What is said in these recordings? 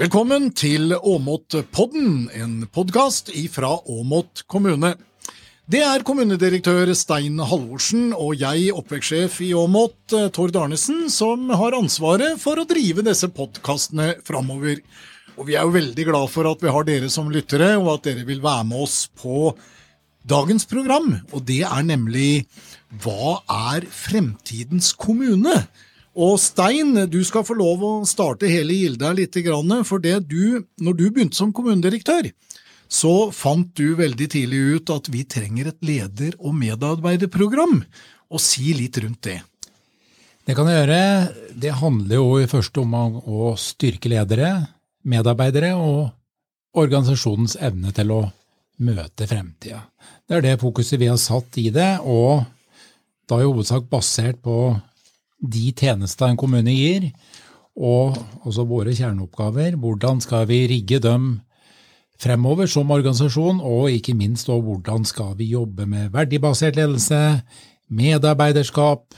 Velkommen til Åmotpodden, en podkast fra Åmot kommune. Det er kommunedirektør Stein Halvorsen og jeg, oppvekstsjef i Åmot, Tord Arnesen, som har ansvaret for å drive disse podkastene framover. Og vi er jo veldig glad for at vi har dere som lyttere, og at dere vil være med oss på dagens program. Og det er nemlig Hva er fremtidens kommune? Og Stein, du skal få lov å starte hele gilda litt. For det du, når du begynte som kommunedirektør, så fant du veldig tidlig ut at vi trenger et leder- og medarbeiderprogram. Og si litt rundt det. Det kan jeg gjøre. Det handler jo i første omgang om å styrke ledere, medarbeidere og organisasjonens evne til å møte fremtida. Det er det fokuset vi har satt i det, og da i hovedsak basert på de tjenester en kommune gir, og også våre kjerneoppgaver. Hvordan skal vi rigge dem fremover som organisasjon, og ikke minst og hvordan skal vi jobbe med verdibasert ledelse, medarbeiderskap,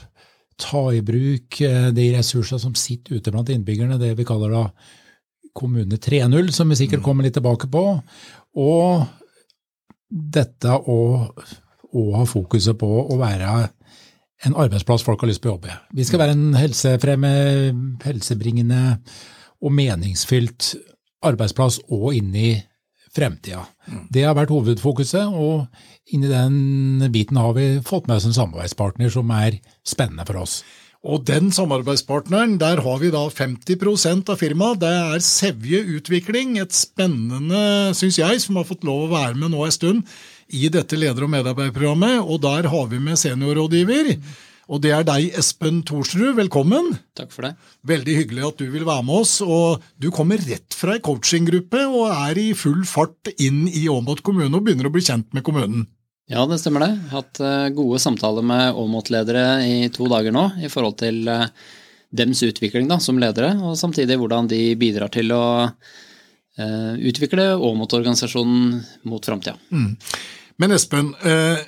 ta i bruk eh, de ressursene som sitter ute blant innbyggerne, det vi kaller da Kommune 3.0, som vi sikkert mm. kommer litt tilbake på, og dette å, å ha fokuset på å være en arbeidsplass folk har lyst på å jobbe i. Vi skal være en helsefremme, helsebringende og meningsfylt arbeidsplass og inn i fremtida. Det har vært hovedfokuset, og inni den biten har vi fått med oss en samarbeidspartner som er spennende for oss. Og den samarbeidspartneren, der har vi da 50% av firmaet. Det er Sevje Utvikling, et spennende, syns jeg, som har fått lov å være med nå en stund i dette leder- og medarbeiderprogrammet, og der har vi med seniorrådgiver. Og det er deg, Espen Thorsrud. Velkommen. Takk for det. Veldig hyggelig at du vil være med oss. og Du kommer rett fra ei coachinggruppe og er i full fart inn i Åmot kommune og begynner å bli kjent med kommunen. Ja, det stemmer det. Jeg har hatt eh, gode samtaler med Åmot-ledere i to dager nå i forhold til eh, dems utvikling da, som ledere, og samtidig hvordan de bidrar til å utvikle Åmot-organisasjonen mot framtida. Mm. Men Espen, eh,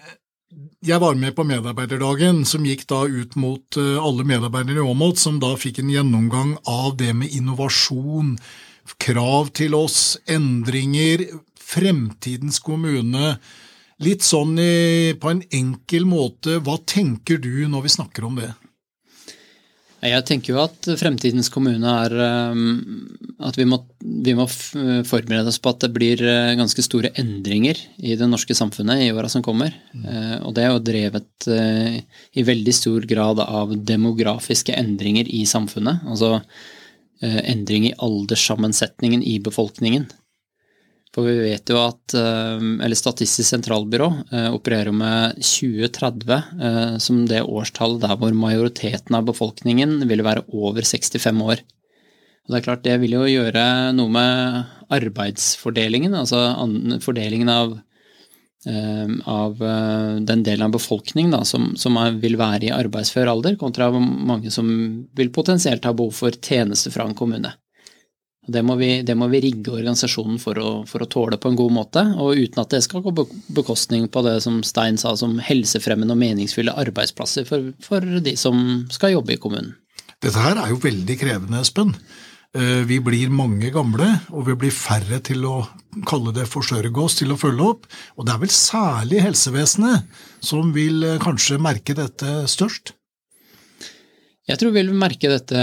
jeg var med på medarbeiderdagen, som gikk da ut mot eh, alle medarbeidere i Åmot, som da fikk en gjennomgang av det med innovasjon, krav til oss, endringer, fremtidens kommune. Litt sånn på en enkel måte, hva tenker du når vi snakker om det? Jeg tenker jo at fremtidens kommune er um, at vi må, vi må, forberede oss på at det blir uh, ganske store endringer i det norske samfunnet i åra som kommer. Mm. Og det er jo drevet uh, i veldig stor grad av demografiske endringer i samfunnet. Altså endring i alderssammensetningen i befolkningen. For vi vet jo at eh, eller Statistisk sentralbyrå eh, opererer med 2030 eh, som det årstallet der hvor majoriteten av befolkningen vil være over 65 år. Og det er klart det vil jo gjøre noe med arbeidsfordelingen, altså fordelingen av, av den delen av befolkningen da, som, som, vil være i arbeidsfør alder, kontra mange som vil potensielt ha behov for tjenester fra en kommune. Det må, vi, det må vi rigge organisasjonen for å, for å, tåle på en god måte, og uten at det skal gå bekostning på det som Stein sa som helsefremmende og meningsfulle arbeidsplasser for, for de som skal jobbe i kommunen. Dette her er jo veldig krevende, Espen. Eh, vi blir mange gamle, og vi blir færre til å kalle det forsørge oss, til å følge opp. Og det er vel særlig helsevesenet som vil eh, kanskje merke dette størst? Jeg tror vi vil merke dette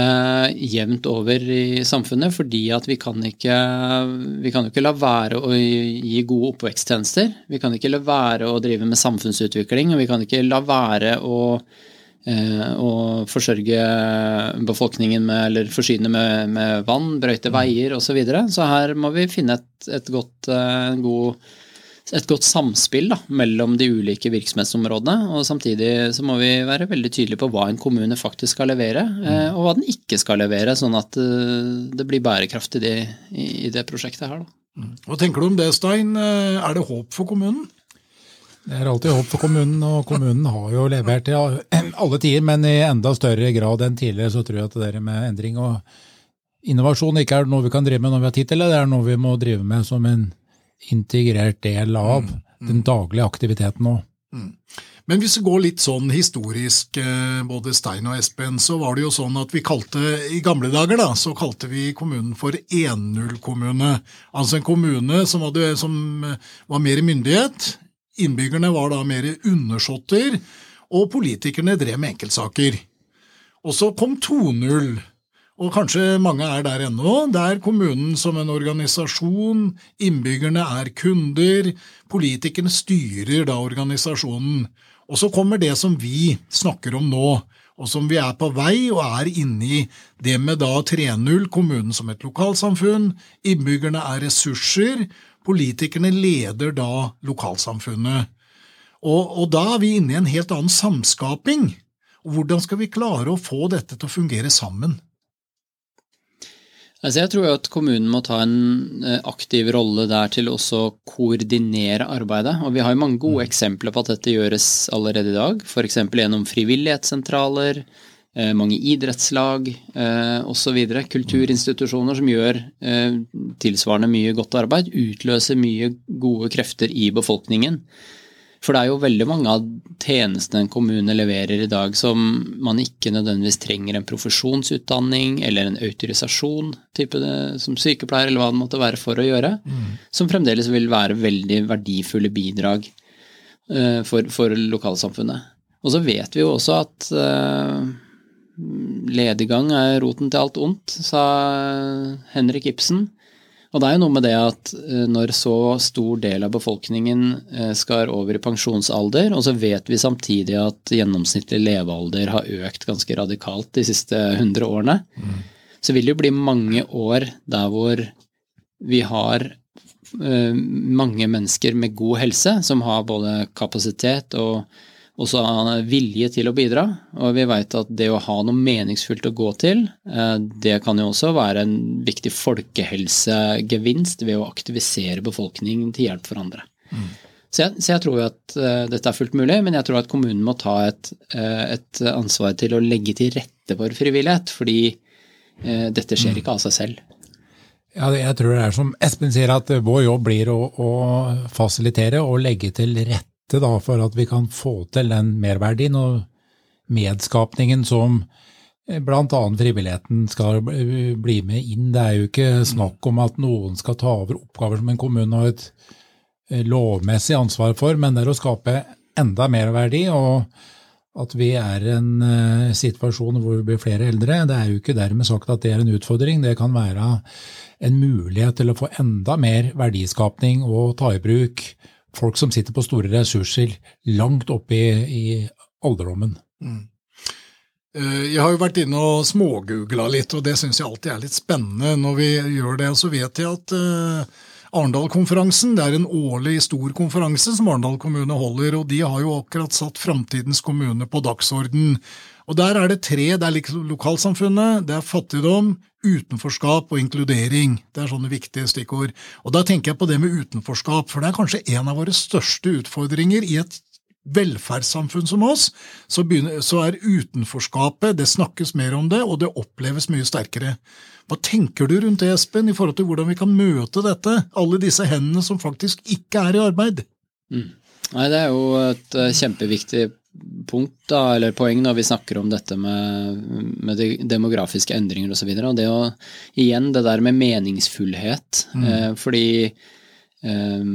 jevnt over i samfunnet, fordi at vi kan ikke vi kan ikke la være å gi gode oppveksttjenester. Vi kan ikke la være å drive med samfunnsutvikling, og vi kan ikke la være å, eh, å forsørge befolkningen med, eller forsyne med, med vann, brøyte veier osv. Så, videre. så her må vi finne et, et godt, eh, god et godt samspill da, mellom de ulike virksomhetsområdene. Og samtidig så må vi være veldig tydelige på hva en kommune faktisk skal levere, eh, og hva den ikke skal levere, sånn at eh, det blir bærekraftig i det, i det prosjektet her. Da. Mm. Hva tenker du om det, Stein? Eh, er det håp for kommunen? Det er alltid håp for kommunen, og kommunen har jo levert i alle tider, men i enda større grad enn tidligere så tror jeg at det der med endring og innovasjon ikke er noe vi kan drive med når vi har tid til det, det er noe vi må drive med som en integrert del av mm, mm. den daglige aktiviteten òg. Mm. Men hvis vi går litt sånn historisk, eh, både Stein og Espen, så var det jo sånn at vi kalte I gamle dager da, så kalte vi kommunen for 1-0-kommune. Altså en kommune som, hadde, som eh, var mer myndighet. Innbyggerne var da mer undersåtter, og politikerne drev med enkeltsaker. Og så kom 2-0 og kanskje mange er der ennå. Det er kommunen som en organisasjon, innbyggerne er kunder, politikerne styrer da organisasjonen. Og så kommer det som vi snakker om nå, og som vi er på vei og er inne i, det med da 3.0, kommunen som et lokalsamfunn, innbyggerne er ressurser, politikerne leder da lokalsamfunnet. Og, og da er vi inne i en helt annen samskaping. Hvordan skal vi klare å få dette til å fungere sammen? Altså jeg tror jo at kommunen må ta en eh, aktiv rolle der til også å koordinere arbeidet. Og vi har jo mange gode mm. eksempler på at dette gjøres allerede i dag. F.eks. gjennom frivillighetssentraler, eh, mange idrettslag eh, osv. Kulturinstitusjoner som gjør tilsvarende mye godt arbeid, utløser mye gode krefter i befolkningen. For det er jo veldig mange av tjenestene en kommune leverer i dag som man ikke nødvendigvis trenger en profesjonsutdanning eller en autorisasjon det, som sykepleier eller hva det måtte være for å gjøre, mm. som fremdeles vil være veldig verdifulle bidrag uh, for, for, lokalsamfunnet. Og så vet vi jo også at uh, lediggang er roten til alt ondt, sa Henrik Ibsen. Og det er jo noe med det at eh, når så stor del av befolkningen eh, skal over i pensjonsalder, og så vet vi samtidig at gjennomsnittlig levealder har økt ganske radikalt de siste 100 årene, mm. så vil det jo bli mange år der hvor vi har eh, mange mennesker med god helse, som har både kapasitet og også vilje til å bidra. Og vi veit at det å ha noe meningsfullt å gå til, eh, det kan jo også være en viktig folkehelsegevinst ved å aktivisere befolkningen til hjelp for andre. Mm. Så, jeg, så jeg, tror jo at uh, dette er fullt mulig, men jeg tror at kommunen må ta et, uh, et ansvar til å legge til rette for frivillighet, fordi dette skjer mm. ikke av seg selv. Ja, jeg tror det er som Espen sier, at vår jobb blir å, å fasilitere og legge til rette rette da, for at vi kan få til den merverdien og medskapningen som eh, bl.a. frivilligheten skal bli med inn. Det er jo ikke snakk om at noen skal ta over oppgaver som en kommune har et eh, lovmessig ansvar for, men det er å skape enda merverdi. og at vi er i en uh, situasjon hvor vi blir flere eldre, det er jo ikke dermed sagt at det er en utfordring. Det kan være en mulighet til å få enda mer verdiskapning og ta i bruk folk som sitter på store ressurser langt oppe i, i alderdommen. Mm. Eh, jeg har jo vært inne og smågoogla litt, og det syns jeg alltid er litt spennende når vi gjør det. Og Så vet jeg at Arendal-konferansen det er en årlig stor konferanse som Arendal kommune holder, og de har jo akkurat satt Framtidens kommune på dagsorden. Og Der er det tre. Det er lokalsamfunnet, det er fattigdom, utenforskap og inkludering. Det er sånne viktige stikkord. Og Da tenker jeg på det med utenforskap, for det er kanskje en av våre største utfordringer i et velferdssamfunn som oss. Så, begynner, så er utenforskapet Det snakkes mer om det, og det oppleves mye sterkere. Hva tenker du rundt det, Espen, i forhold til hvordan vi kan møte dette? Alle disse hendene som faktisk ikke er i arbeid? Mm. Nei, Det er jo et eh, kjempeviktig punkt, da, eller poeng, når vi snakker om dette med, med de demografiske endringer osv. Og, så og det å Igjen det der med meningsfullhet. Mm. Eh, fordi eh,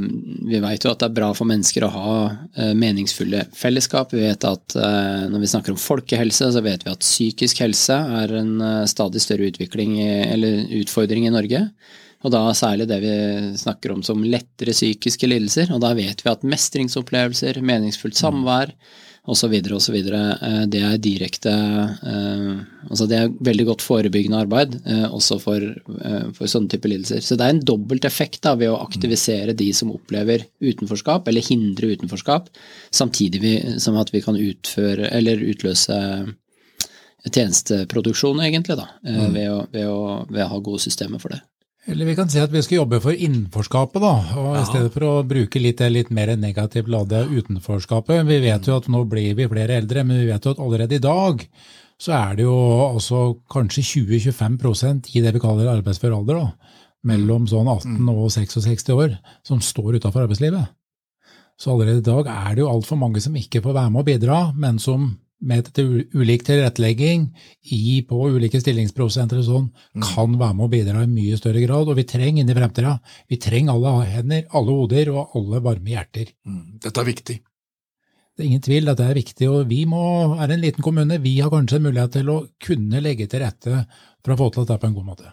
vi vet jo at det er bra for mennesker å ha eh, meningsfulle fellesskap. Vi vet at eh, når vi snakker om folkehelse, så vet vi at psykisk helse er en eh, stadig større utvikling i, eller utfordring i Norge. Og da særlig det vi snakker om som lettere psykiske lidelser. Og da vet vi at mestringsopplevelser, meningsfullt samvær, osv. osv. Eh, det er direkte eh, Altså det er veldig godt forebyggende arbeid eh, også for, for sånne typer lidelser. Så det er en dobbelt effekt da, ved å aktivisere de som opplever utenforskap, eller hindre utenforskap, samtidig som at vi kan utføre eller utløse tjenesteproduksjon, egentlig, da, mm. ved, å, ved, å, ved å ha gode systemer for det. Eller vi kan si at vi skal jobbe for innenforskapet, da. og ja. I stedet for å bruke litt, litt mer negativt lade utenforskapet. Vi vet jo at nå blir vi flere eldre, men vi vet jo at allerede i dag så er det jo altså kanskje 20-25% i det vi kaller arbeidsfør alder, da, mellom sånn 18 og 66 år, som står utafor arbeidslivet. Så allerede i dag er det jo altfor mange som ikke får være med å bidra, men som med ulik tilrettelegging i, på ulike stillingsprosenter og sånn, kan være med å bidra i mye større grad. Og vi trenger inn i fremtida. Vi trenger alle hender, alle hoder og alle varme hjerter. Dette er viktig. Det er ingen tvil at det er viktig, og vi må er en liten kommune. Vi har kanskje en mulighet til å kunne legge til rette for å få til dette på en god måte.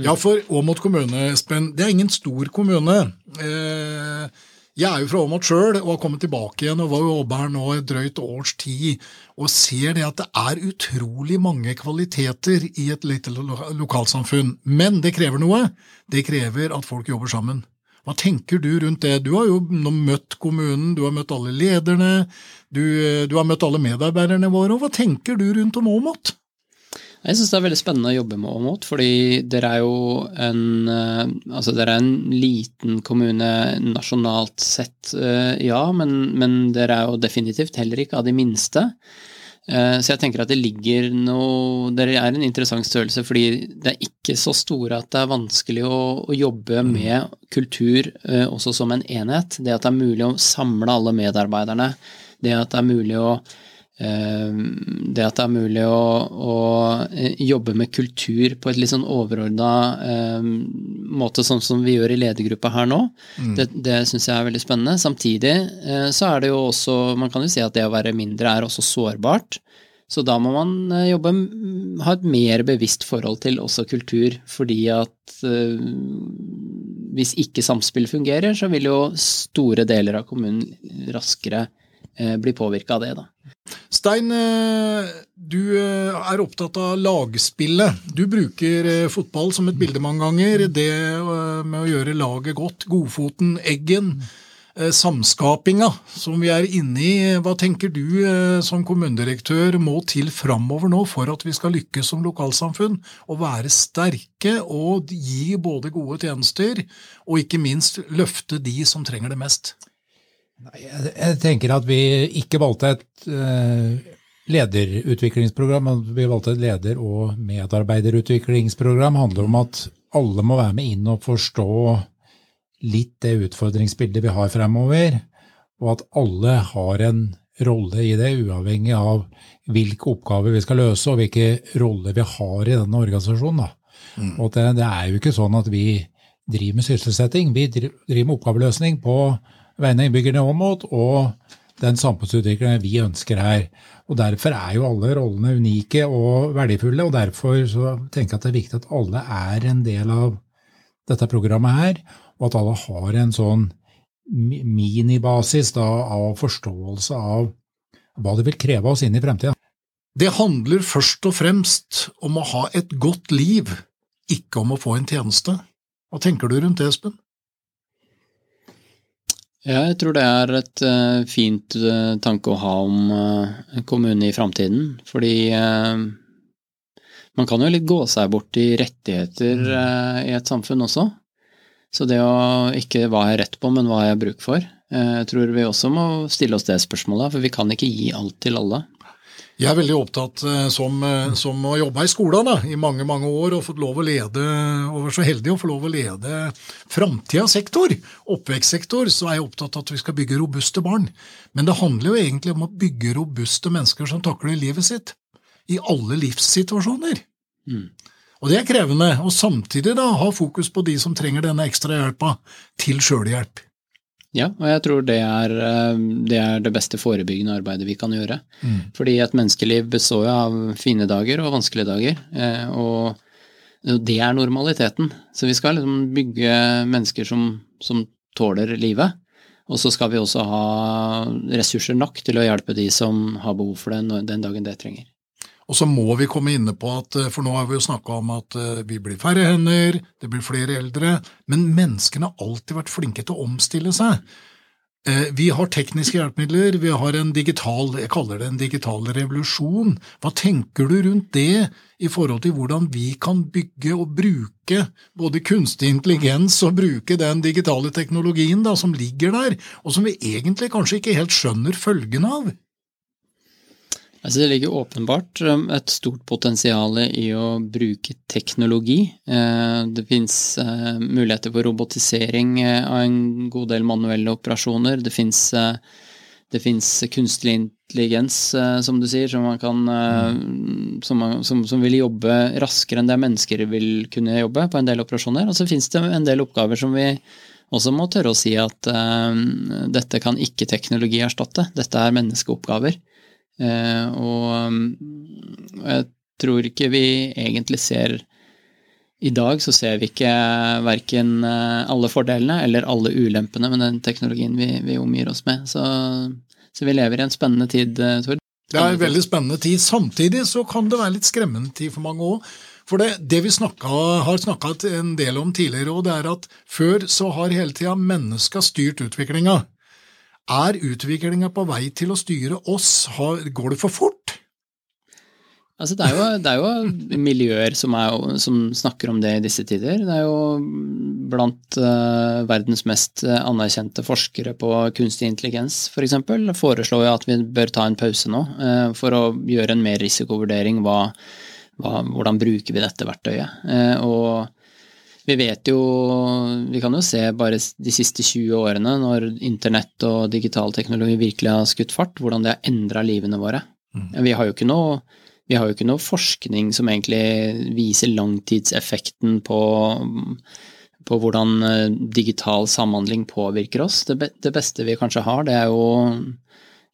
Ja, for Åmot kommune, Espen, det er ingen stor kommune. Eh, jeg er jo fra Åmot sjøl og har kommet tilbake igjen og var jobber her nå et drøyt års tid og ser det at det er utrolig mange kvaliteter i et lite lokalsamfunn. Men det krever noe. Det krever at folk jobber sammen. Hva tenker du rundt det? Du har jo nå møtt kommunen, du har møtt alle lederne, du, du har møtt alle medarbeiderne våre. og Hva tenker du rundt om Åmot? Jeg syns det er veldig spennende å jobbe med Åmot, fordi dere er jo en eh, Altså dere er en liten kommune nasjonalt sett, eh, ja, men, men dere er jo definitivt heller ikke av de minste. Eh, så jeg tenker at det ligger noe Dere er en interessant størrelse fordi det er ikke så store at det er vanskelig å, å jobbe med kultur også som en enhet. Det at det er mulig å samle alle medarbeiderne. Det at det er mulig å det at det er mulig å, å, eh, jobbe med kultur på et litt sånn overordna eh, måte, sånn som vi gjør i ledergruppa her nå, mm. det, det syns jeg er veldig spennende. Samtidig eh, så er det jo også Man kan jo si at det å være mindre er også sårbart. Så da må man eh, jobbe, ha et mer bevisst forhold til også kultur, fordi at eh, hvis ikke samspill fungerer, så vil jo store deler av kommunen raskere blir påvirka av det. da. Stein, eh, du eh, er opptatt av lagspillet. Du bruker fotball som et bilde mange ganger. Det med å gjøre laget godt. Godfoten, Eggen. Samskapinga som vi er inne i. Hva tenker du som kommunedirektør må til framover nå for at vi skal lykkes som lokalsamfunn? Og være sterke og gi både gode tjenester, og ikke minst løfte de som trenger det mest? Jeg tenker at vi ikke valgte et uh, lederutviklingsprogram, men vi valgte et leder- og medarbeiderutviklingsprogram. Det handler om at alle må være med inn og forstå litt det utfordringsbildet vi har fremover, og at alle har en rolle i det, uavhengig av hvilke oppgaver vi skal løse og hvilke roller vi har i denne organisasjonen. Mm. Og det, det, er jo ikke sånn at vi driver med sysselsetting, vi driver med oppgaveløsning på vegne av innbyggerne Åmot og den samfunnsutviklingen vi ønsker her. Og Derfor er jo alle rollene unike og verdifulle, og derfor tenker jeg at det er viktig at alle er en del av dette programmet her, og at alle har en sånn minibasis da, av forståelse av hva det vil kreve oss inn i fremtida. Det handler først og fremst om å ha et godt liv, ikke om å få en tjeneste. Hva tenker du rundt det, Espen? Ja, jeg tror det er et uh, fint uh, tanke å ha om uh, en kommune i framtiden. Fordi man kan jo litt gå seg bort i rettigheter mm. i et samfunn også. Så det å ikke hva jeg har rett på, men hva jeg har bruk for. Jeg tror vi også må stille oss det spørsmålet, for vi kan ikke gi alt til alle. Jeg er veldig opptatt eh, som, eh, som har jobba i skolen da, i mange mange år og fått lov å lede, og vært så heldig å få lov å lede framtidas sektor, oppvekstsektor, så er jeg opptatt av at vi skal bygge robuste barn. Men det handler jo egentlig om å bygge robuste mennesker som takler livet sitt. I alle livssituasjoner. Mm. Og det er krevende. Og samtidig da ha fokus på de som trenger denne ekstra hjelpa, til sjølhjelp. Ja, og jeg tror det er, eh, det er, det beste forebyggende arbeidet vi kan gjøre. Mm. Fordi et menneskeliv består jo av fine dager og vanskelige dager. Eh, og det er normaliteten. Så vi skal liksom bygge mennesker som, som tåler livet. Og så skal vi også ha ressurser nok til å hjelpe de som har behov for det den dagen det trenger. Og så må vi komme inne på at, eh, for nå har vi jo snakka om at eh, vi blir færre hender, det blir flere eldre, men menneskene har alltid vært flinke til å omstille seg. Eh, vi har tekniske hjelpemidler, vi har en digital, jeg kaller det en digital revolusjon. Hva tenker du rundt det i forhold til hvordan vi kan bygge og bruke både kunstig intelligens og bruke den digitale teknologien da, som ligger der, og som vi egentlig kanskje ikke helt skjønner følgene av? Altså det ligger åpenbart um, et stort potensial i å bruke teknologi. Eh, det fins eh, muligheter for robotisering eh, av en god del manuelle operasjoner. Det fins det fins kunstig intelligens, som du sier, som, kan, som, som, som, vil jobbe raskere enn det mennesker vil kunne jobbe på en del operasjoner. Og så fins det en del oppgaver som vi også må tørre å si at dette kan ikke teknologi erstatte. Dette er menneskeoppgaver. Eh, og jeg tror ikke vi egentlig ser I dag så ser vi ikke verken eh, alle fordelene eller alle ulempene med den teknologien vi, vi omgir oss med. Så, så, vi lever i en spennende tid, eh, Tord. Det er en veldig spennende tid. Samtidig så kan det være litt skremmende tid for mange òg. For det, det vi snakka, har snakka en del om tidligere, og det er at før så har hele tida menneska styrt utviklinga. Er utviklinga på vei til å styre oss? Går det for fort? Altså, det, er jo, det, er jo, miljøer som, er, som, snakker om det i disse tider. Det er jo blant uh, verdens mest anerkjente forskere på kunstig intelligens f.eks. For foreslår jo at vi bør ta en pause nå uh, for å gjøre en mer risikovurdering. Hva, hva, hvordan bruker vi dette verktøyet? Uh, og vi vet jo Vi kan jo se bare de siste 20 årene, når internett og digital teknologi virkelig har skutt fart, hvordan det har endra livene våre. Mm. Vi har jo ikke noe vi har jo ikke noe forskning som egentlig viser langtidseffekten på, på hvordan eh, digital samhandling påvirker oss. Det, det, beste vi kanskje har, det er jo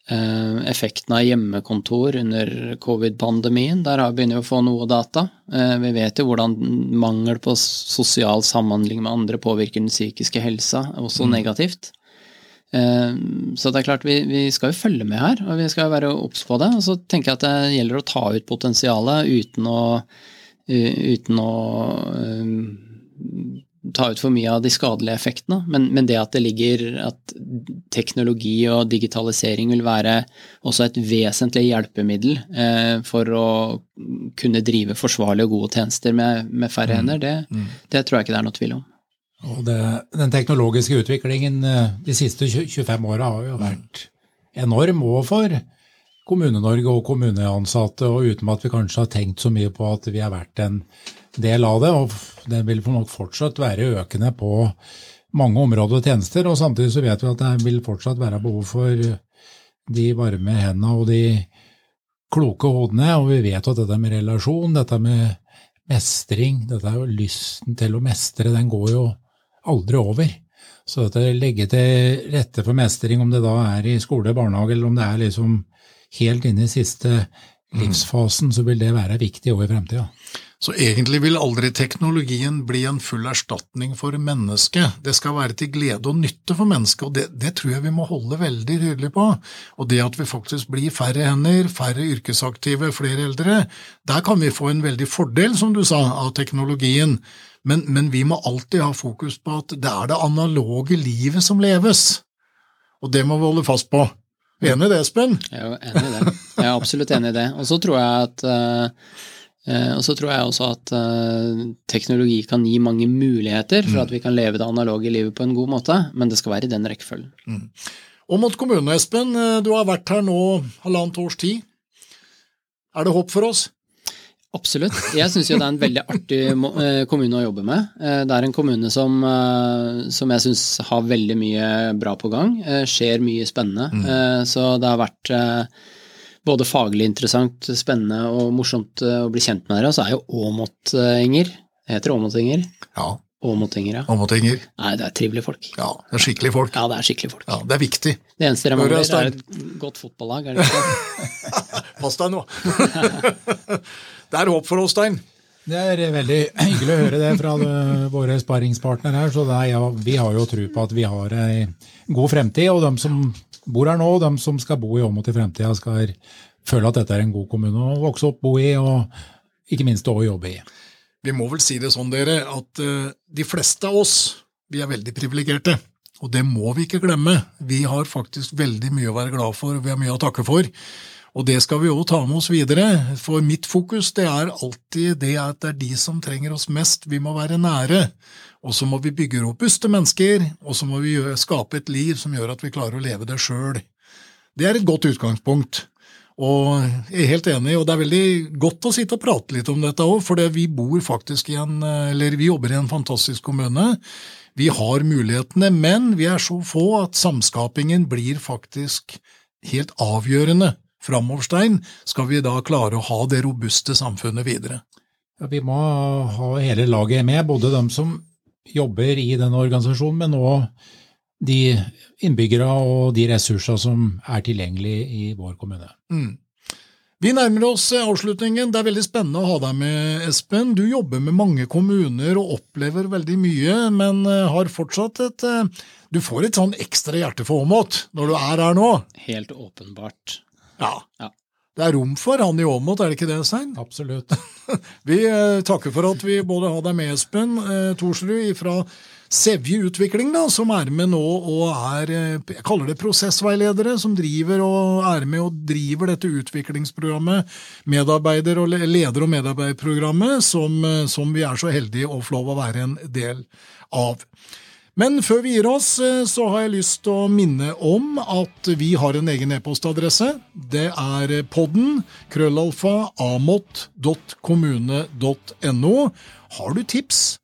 effekten av hjemmekontor under covid-pandemien. Der begynner vi å få noe data. Eh, vi vet jo hvordan mangel på sosial samhandling med andre påvirker den psykiske helsa, også mm. negativt. Eh, så det er klart, vi, vi, skal jo følge med her, og vi skal være obs på det. Og så tenker jeg at det gjelder å ta ut potensialet uten å, uten å ta ut for mye av de skadelige effektene, men, men, det at det ligger at teknologi og digitalisering vil være også et vesentlig hjelpemiddel eh, for å kunne drive forsvarlige og gode tjenester med, med færre mm. hender, det, mm. det, tror jeg ikke det er noe tvil om. Det, den teknologiske utviklingen eh, de siste 25 åra har jo vært enorm òg for Kommune-Norge og kommuneansatte, og uten at vi kanskje har tenkt så mye på at vi har vært en del av det, og det vil nok fortsatt være økende på mange områder og tjenester. Og samtidig så vet vi at det vil fortsatt være behov for de varme hendene og de kloke hodene, og vi vet at dette med relasjon, dette med mestring, dette er jo lysten til å mestre, den går jo aldri over. Så dette legge til rette for mestring, om det da er i skole, barnehage, eller om det er liksom helt inne i siste livsfasen, så vil det være viktig òg i fremtida. Så egentlig vil aldri teknologien bli en full erstatning for mennesket. Det skal være til glede og nytte for mennesket, og det, det, tror jeg vi må holde veldig tydelig på. Og det at vi faktisk blir færre hender, færre yrkesaktive, flere eldre, der kan vi få en veldig fordel, som du sa, av teknologien. Men, men vi må alltid ha fokus på at det er det analoge livet som leves. Og det må vi holde fast på. Enig i det, Espen? Jeg er enig i det. Jeg er absolutt enig i det. Og så tror jeg at uh og så tror jeg også at eh, teknologi kan gi mange muligheter for mm. at vi kan leve det analoge livet på en god måte, men det skal være i den rekkefølgen. Mm. Mot kommunen, Espen, eh, du har vært her nå halvannet års tid. Er det håp for oss? Absolutt. Jeg syns jo det er en veldig artig kommune å jobbe med. Det er en kommune som, som jeg syns har veldig mye bra på gang. Skjer mye spennende. Mm. Så det har vært både faglig interessant, spennende og morsomt eh, å bli kjent med dere. Så er jo Åmot-Inger. Det heter Åmot-Inger. Ja. Åmot-Inger, ja. Åmot-Inger. Nei, det er trivelige folk. Ja, det er skikkelige folk. Ja, det er skikkelige folk. Ja, Det er viktig. Det eneste dere mangler, er et godt fotballag, er det ikke? Pass deg nå. det er håp for oss, Stein. Det er veldig hyggelig å høre det fra våre sparringspartnere her. så er, ja, Vi har jo tro på at vi har ei god fremtid. Og de som bor her nå, og de som skal bo i Åmot i fremtida, skal føle at dette er en god kommune å vokse opp, bo i og ikke minst å jobbe i. Vi må vel si det sånn, dere, at uh, de fleste av oss vi er veldig privilegerte. Og det må vi ikke glemme. Vi har faktisk veldig mye å være glad for, og vi har mye å takke for. Og det skal vi òg ta med oss videre, for mitt fokus det er alltid det at det er de som trenger oss mest, vi må være nære. Og så må vi bygge robuste mennesker, og så må vi skape et liv som gjør at vi klarer å leve det sjøl. Det er et godt utgangspunkt. Og jeg er helt enig, og det er veldig godt å sitte og prate litt om dette òg, for vi bor faktisk i en, eller vi jobber i en fantastisk kommune. Vi har mulighetene, men vi er så få at samskapingen blir faktisk helt avgjørende framoverstein, skal vi da klare å ha det robuste samfunnet videre. Ja, vi må ha hele laget med, både dem som jobber i denne organisasjonen, men òg de innbyggere og de ressurser som er tilgjengelige i vår kommune. Mm. Vi nærmer oss avslutningen. Det er veldig spennende å ha deg med, Espen. Du jobber med mange kommuner og opplever veldig mye, men eh, har fortsatt et eh, Du får et sånn ekstra hjerte for Åmot når du er her nå? Helt åpenbart. Ja. ja. Det er rom for han i Åmot, er det ikke det, Stein? Absolutt. vi eh, takker for at vi både har deg med, Espen eh, Thorsrud fra Sevje Utvikling, da, som er med nå og er eh, jeg kaller det prosessveiledere, som driver og er med og driver dette utviklingsprogrammet, medarbeider- og leder- og medarbeiderprogrammet, som, eh, som vi er så heldige å få lov å være en del av. Men før vi gir oss, eh, så har jeg lyst til å minne om at vi har en egen e-postadresse. Det er podden krøllalfa amot.kommune.no. Har du tips?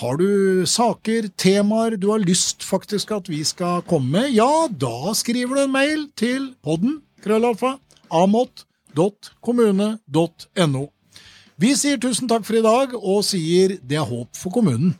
Har du saker, temaer du har lyst faktisk at vi skal komme med? Ja, da skriver du en mail til podden krøllalfa amot.kommune.no. Vi sier tusen takk for i dag, og sier det er håp for kommunen.